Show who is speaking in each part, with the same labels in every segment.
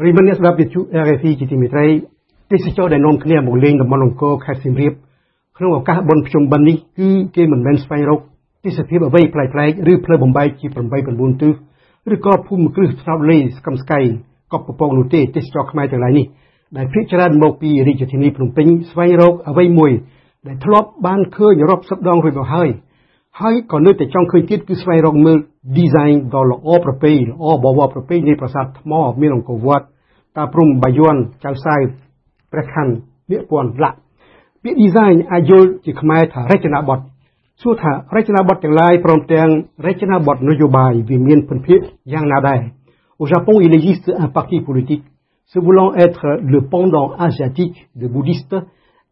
Speaker 1: ប្រិមត្តអ្នកស្ដាប់វិទ្យុ RFI ជាទីមេត្រីទេសចរដែលនាំគ្នាមកលេងតំបន់អង្គរខេត្តសៀមរាបក្នុងឱកាសបុណ្យភ្ជុំបិណ្ឌនេះគឺគេមិនមែនស្វែងរកទេសភាពអ្វីប្លែកៗឬផ្លូវបំបែកជា8 9ទិសឬក៏ភូមិគ្រឹះថ្នោតលេស្កឹមស្កៃកប់ពពកនោះទេទេសចរខ្មែរទាំងឡាយនេះដែលភាគច្រើនមកពីរាជធានីភ្នំពេញស្វែងរកអ្វីមួយដែលធ្លាប់បានឃើញរាប់សិបដងរួចមកហើយ ហើយក៏នៅតែចង់ឃើញទៀតគឺស្វែងរកមើល design ដ៏ល្អប្រពៃល្អបវរប្រពៃនៃប្រាសាទថ្មមានអង្គរវត្តតាព្រំបាយ័នចៅសៅព្រះខ័នពាក្យពន្ធលាក់ពាក្យ design អាចយល់ជាខ្មែរថារចនាបថសួរថារចនាបថទាំងឡាយព្រមទាំងរចនាបថនយោបាយវាមានពិនភាគយ៉ាងណាដែរ Au Japon, il existe un parti politique se voulant être le pendant asiatique de bouddhistes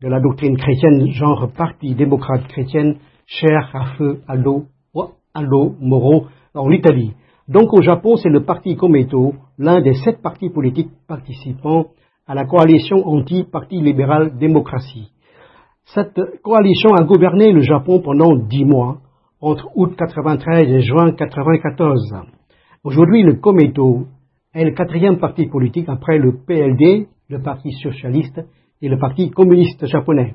Speaker 1: de la doctrine chrétienne, genre parti démocrate chrétienne, cher à feu Aldo, Aldo Moro en Italie. Donc au Japon, c'est le parti Komeito, l'un des sept partis politiques participant à la coalition anti-parti libéral démocratie. Cette coalition a gouverné le Japon pendant dix mois, entre août 93 et juin 94. Aujourd'hui, le Komeito est le quatrième parti politique après le PLD, le Parti socialiste et le Parti communiste japonais.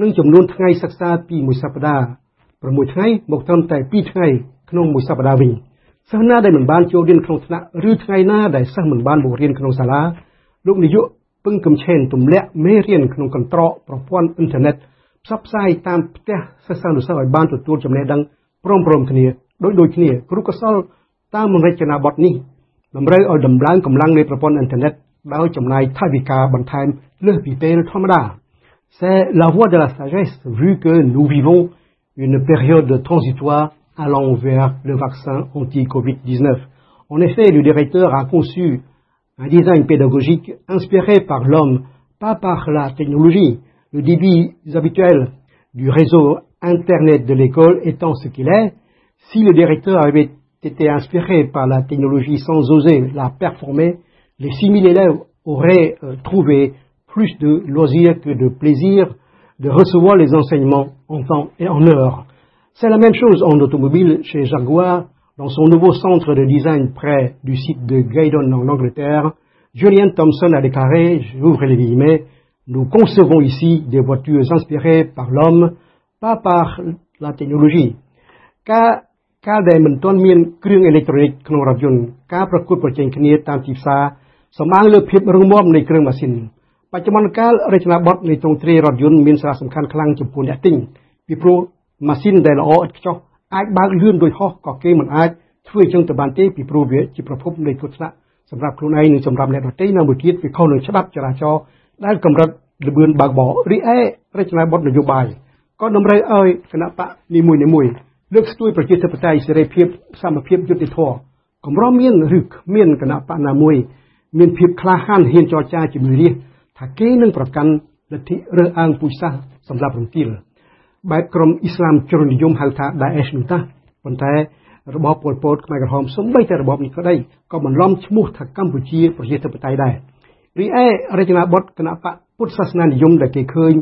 Speaker 1: និងចំនួនថ្ងៃសិក្សាពីមួយសប្តាហ៍6ថ្ងៃមកត្រឹមតែ2ថ្ងៃក្នុងមួយសប្តាហ៍វិញសិស្សណាដែលមិនបានចូលរៀនក្នុងថ្នាក់ឬថ្ងៃណាដែលសិស្សមិនបានមករៀនក្នុងសាលាលោកនាយកពឹងកំឆេនទម្លាក់មេរៀនក្នុងកន្ត្រកប្រព័ន្ធអ៊ីនធឺណិតផ្សព្វផ្សាយតាមផ្ទះសិស្សានុសិស្សឲ្យបានទទួលចំណេះដឹងព្រមព្រមគ្នាដោយដូចគ្នាគ្រូកសលតាមរចនាបថនេះតម្រូវឲ្យដំឡើងកម្លាំងនៃប្រព័ន្ធអ៊ីនធឺណិតដោយចំណាយថវិកាបន្ថែមលើសពីពេលធម្មតា C'est la voie de la sagesse vu que nous vivons une période transitoire allant vers le vaccin anti-Covid-19. En effet, le directeur a conçu un design pédagogique inspiré par l'homme, pas par la technologie. Le débit habituel du réseau Internet de l'école étant ce qu'il est, si le directeur avait été inspiré par la technologie sans oser la performer, les 6000 élèves auraient euh, trouvé plus de loisirs que de plaisir de recevoir les enseignements en temps et en heure. C'est la même chose en automobile chez Jaguar, dans son nouveau centre de design près du site de Gaydon en Angleterre, Julian Thompson a déclaré, j'ouvre les guillemets, nous concevons ici des voitures inspirées par l'homme, pas par la technologie. ការការដែលមិនទាន់មានគ្រឿងអេឡិចត្រូនិកក្នុងរថយន្តការប្រកួតប្រជែងគ្នាតាមទីផ្សារសម្អាងលើភាពរឹងមាំនៃគ្រឿងម៉ាស៊ីន បច្ចុប្បន្នកាលរចនាបថនៃទ្រង់ទ្រាយរថយន្តមានសារៈសំខាន់ខ្លាំងចំពោះអ្នកទិញពីព្រោះម៉ាស៊ីនដែលល្អឥតខ្ចោះអាចបើកលឿនដូចហោះក៏គេមិនអាចធ្វើអញ្ចឹងទៅបានទេពីព្រោះវាជាប្រភពនៃគ្រោះថ្នាក់សម្រាប់ខ្លួនឯងនិងសម្រាប់អ្នកដទៃនៅមួយទៀតវាខុសនឹងច្បាប់ចរាចរណ៍ដែលកម្រិតល្បឿនបើកបររីឯរចនាបថនយោបាយក៏តម្រូវឲ្យគណៈបកនីមួយនីមួយលើកស្ទួយប្រជាធិបតេយ្យសេរីភាពសមភាពយុត្តិធម៌កម្រមានឬគ្មានគណៈបកណាមួយមានភាពក្លាហានហ៊ានចរចាជាមួយរាជ ថាគេនឹងប្រកាន់លទ្ធិរើសអើងពូជសាសន៍សម្រាប់រំទាលបែបក្រុមអ៊ីស្លាមជ្រុលនិយមហៅថា Daesh នោះតាប៉ុន្តែរបបពលពតខ្មែរក្រហមសូម្បីតែរបបនេះក៏ដីក៏បន្លំឈ្មោះថាកម្ពុជាប្រជាធិបតេយ្យដែររីឯរចនាបថគណៈបកពុទ្ធសាសនានិយមដែលគេឃើញ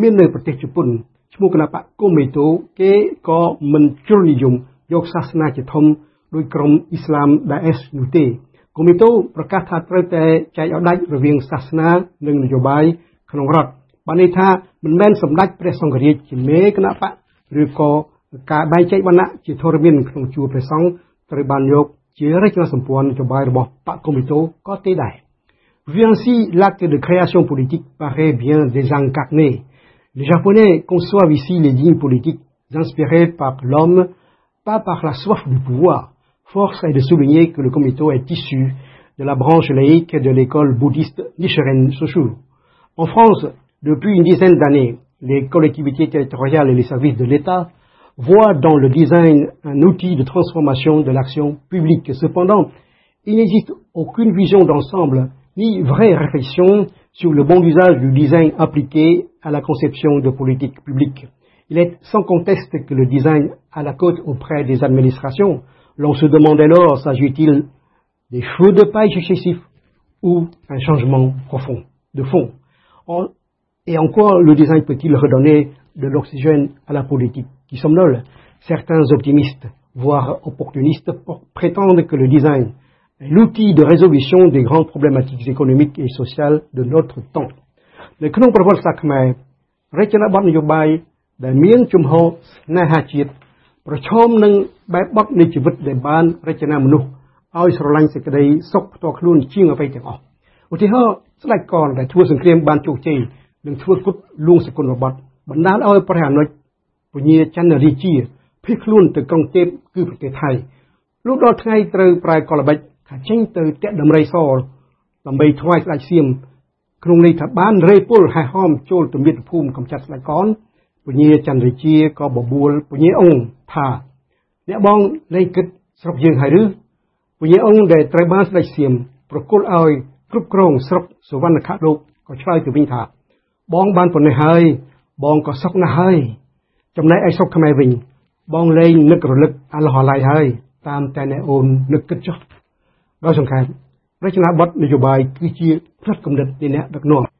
Speaker 1: មាននៅប្រទេសជប៉ុនឈ្មោះគណៈបកកុំមេតូគេក៏មិនជ្រុលនិយមយកសាសនាជាធំដោយក្រុមអ៊ីស្លាម Daesh នោះទេ កុំមេតូប្រកាសថាត្រូវតែចែកឲ្យដាច់រវាងសាសនានិងនយោបាយក្នុងរដ្ឋបានន័យថាមិនមែនសម្ដេចព្រះសង្ឃរាជជាមេគណៈបកឬក៏ការបែងចែកវណ្ណៈជាធរមានក្នុងជួរព្រះសង្ឃត្រូវបានយកជារចនាសម្ព័ន្ធនយោបាយរបស់បកកុំមីតូក៏ទេដែរ Vu ainsi, l'acte de création politique paraît bien désincarné. Les Japonais conçoivent ici les lignes politiques inspirées par l'homme, pas par la soif du pouvoir. Force est de souligner que le Komito est issu de la branche laïque de l'école bouddhiste Nichiren Soshu. En France, depuis une dizaine d'années, les collectivités territoriales et les services de l'État voit dans le design un outil de transformation de l'action publique. Cependant, il n'existe aucune vision d'ensemble ni vraie réflexion sur le bon usage du design appliqué à la conception de politiques publiques. Il est sans conteste que le design a la cote auprès des administrations. L'on se demande alors, s'agit-il des feux de paille successifs ou un changement profond, de fond Et encore, le design peut-il redonner de l'oxygène à la politique qui somnole Certains optimistes, voire opportunistes, prétendent que le design est l'outil de résolution des grandes problématiques économiques et sociales de notre temps. នៅក្នុងប្រវត្តិសាស្ត្រខ្មែររចនាប័ទ្មនយោបាយដែលមានជំហរស្នេហាជាតិ ប្រឈមនឹងបែបបទនៃជីវិតដែលបានរចនាមនុស្សឲ្យស្រឡាញ់សេចក្តីសុខផ្ទាល់ខ្លួនជាងអ្វីទាំងអស់ឧទាហរណ៍ស្ដេចកនដែលធ្វើសង្គ្រាមបានជោគជ័យនិងធ្វើគុតលួងសកលបត្តិបណ្ដាលឲ្យព្រះអនុជពញាចន្ទរាជាភៀសខ្លួនទៅក្រុងទេពគឺប្រទេសថៃលុះដល់ថ្ងៃត្រូវប្រែកលបិចថាចេញទៅតាក់ដំរីសដើម្បីថ្វាយស្ដេចសៀមក្នុងន័យថាបានរេពលហែហមចូលទៅមាតុភូមិកំចាត់ស្ដេចកន ពញាចន្ទរាជាក៏បបួលពញាអង្គថាអ្នកបងលែងគិតស្រុកយើងហើយឬពញាអង្គដែលត្រូវបានស្ដេចសៀមប្រគល់ឲ្យគ្រប់គ្រងស្រុកសវណ្ណខលោកក៏ឆ្លើយទៅវិញថាបងបានប៉ុណ្ណេះហើយបងក៏សុខណាស់ហើយចំណែកឯសុខខ្មែរវិញ បងលែងនឹករលឹកអាឡោះអាឡៃហើយ តាមតែអ្នកអូននឹកគិតចុះដោយសង្ខេបរចនាប័ទ្មនយោបាយគឺជាផ្នែកគំនិតនៃអ្នកដឹកនាំ